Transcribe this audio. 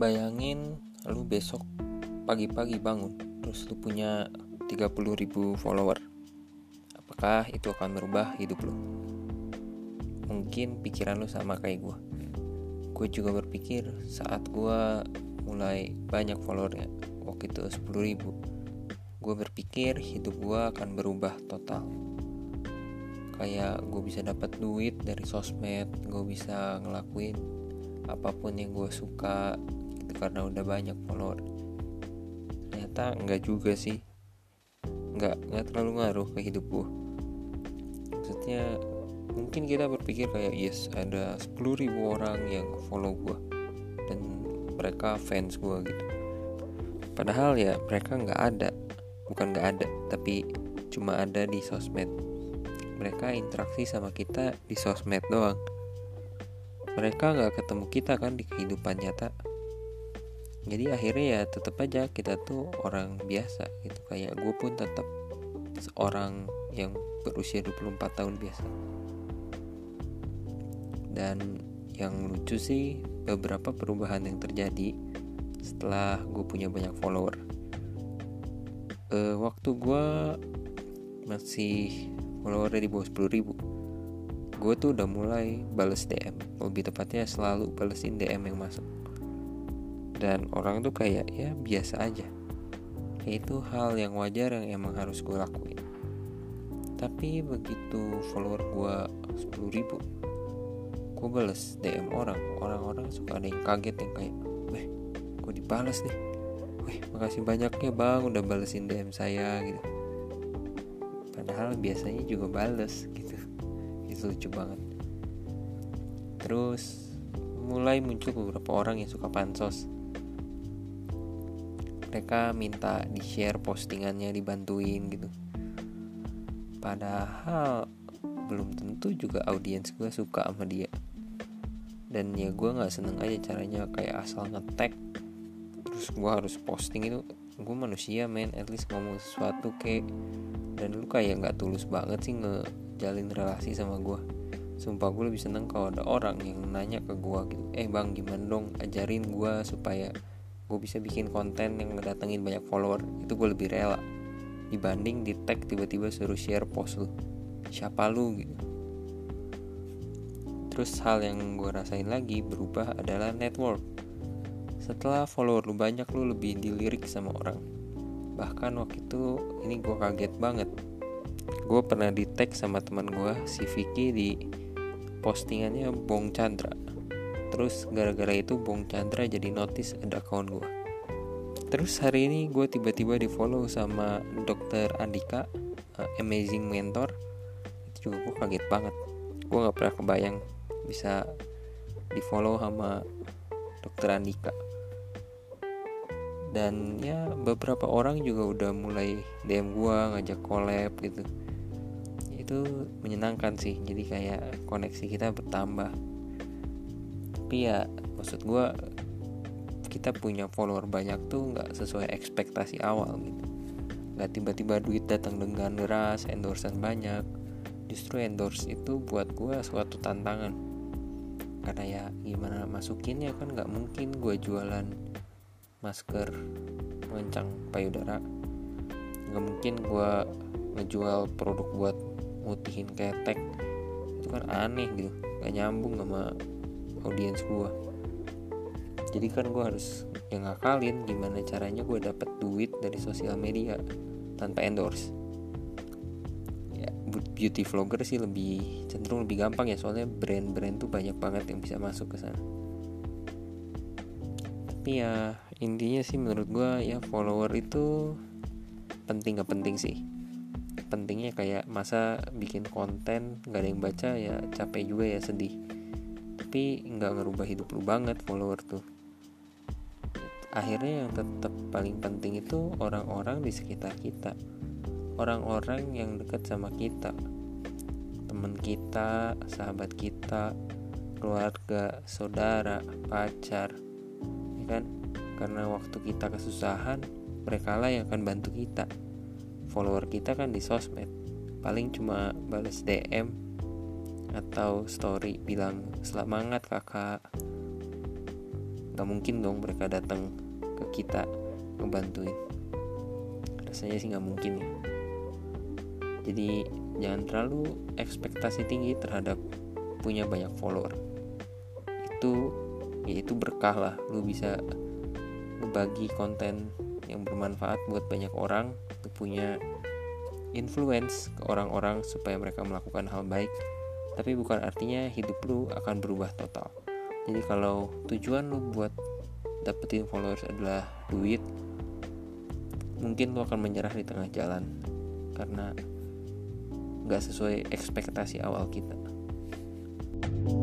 Bayangin lu besok pagi-pagi bangun terus lu punya 30 ribu follower. Apakah itu akan merubah hidup lu? Mungkin pikiran lu sama kayak gue. Gue juga berpikir saat gue mulai banyak followernya waktu itu 10 ribu. Gue berpikir hidup gue akan berubah total kayak gue bisa dapat duit dari sosmed gue bisa ngelakuin apa pun yang gue suka karena udah banyak follower. Ternyata enggak juga sih. Nggak nggak terlalu ngaruh ke hidup gue maksudnya mungkin kita berpikir kayak yes ada 10 ribu orang yang follow gue dan mereka fans gue gitu. Padahal ya mereka nggak ada. Bukan nggak ada tapi cuma ada di sosmed. Mereka interaksi sama kita di sosmed doang. Mereka nggak ketemu kita kan di kehidupan nyata jadi akhirnya ya tetap aja kita tuh orang biasa gitu. Kayak gue pun tetap seorang yang berusia 24 tahun biasa. Dan yang lucu sih beberapa perubahan yang terjadi setelah gue punya banyak follower. Uh, waktu gue masih followernya di bawah 10 ribu gue tuh udah mulai bales DM lebih tepatnya selalu balesin DM yang masuk dan orang tuh kayak ya biasa aja. Itu hal yang wajar yang emang harus gue lakuin. Tapi begitu follower gue 10 ribu gue bales DM orang. Orang-orang suka ada yang kaget yang kayak weh gue dibales nih. Weh makasih banyaknya bang udah balesin DM saya gitu. Padahal biasanya juga bales gitu. Itu lucu banget. Terus mulai muncul beberapa orang yang suka pansos mereka minta di share postingannya dibantuin gitu. Padahal belum tentu juga audiens gue suka sama dia. Dan ya gue nggak seneng aja caranya kayak asal ngetek terus gue harus posting itu. Gue manusia men. At least ngomong sesuatu kayak dan lu kayak nggak tulus banget sih ngejalin relasi sama gue sumpah gue lebih seneng kalau ada orang yang nanya ke gue gitu eh bang gimana dong? Ajarin gue supaya gue bisa bikin konten yang ngedatengin banyak follower. Itu gue lebih rela dibanding di tag tiba-tiba suruh share post lu. Siapa lu gitu. Terus hal yang gue rasain lagi berubah adalah network. Setelah follower lu banyak lu lebih dilirik sama orang. Bahkan waktu itu ini gue kaget banget. Gue pernah di tag sama teman gue si Vicky di postingannya Bong Chandra terus gara-gara itu Bong Chandra jadi notice ada akun gue terus hari ini gue tiba-tiba di follow sama dokter Andika uh, amazing mentor. Itu juga gue kaget banget. Gue nggak pernah kebayang bisa di follow sama dokter Andika. Dan ya beberapa orang juga udah mulai DM gua ngajak collab gitu. Itu menyenangkan sih jadi kayak koneksi kita bertambah tapi ya maksud gua kita punya follower banyak tuh nggak sesuai ekspektasi awal gitu. Nggak tiba-tiba duit datang dengan deras endorsean banyak. Justru endorse itu buat gua suatu tantangan. Karena ya gimana masukinnya kan nggak mungkin gue jualan masker mengencang payudara. Nggak mungkin gue ngejual produk buat mutihin ketek. Itu kan aneh gitu gak nyambung sama audiens gue jadi kan gue harus yang ngakalin gimana caranya gue dapet duit dari sosial media tanpa endorse. Ya beauty vlogger sih lebih cenderung lebih gampang ya soalnya brand-brand tuh banyak banget yang bisa masuk ke sana. Tapi ya intinya sih menurut gue ya follower itu penting gak penting sih. Pentingnya kayak masa bikin konten gak ada yang baca ya capek juga ya sedih tapi nggak ngerubah hidup lu banget follower tuh. Akhirnya yang tetap paling penting itu orang-orang di sekitar kita. Orang-orang yang dekat sama kita. Teman kita sahabat kita keluarga saudara pacar ya kan? Karena waktu kita kesusahan mereka lah yang akan bantu kita. Follower kita kan di sosmed. Paling cuma balas DM atau story bilang semangat kakak. Nggak mungkin dong mereka datang ke kita ngebantuin. Rasanya sih nggak mungkin ya. Jadi jangan terlalu ekspektasi tinggi terhadap punya banyak follower. Itu ya itu berkah lah. Lu bisa berbagi konten yang bermanfaat buat banyak orang lu punya influence ke orang-orang supaya mereka melakukan hal baik tapi bukan artinya hidup lu akan berubah total jadi kalau tujuan lu buat dapetin followers adalah duit mungkin lu akan menyerah di tengah jalan karena gak sesuai ekspektasi awal kita. thank you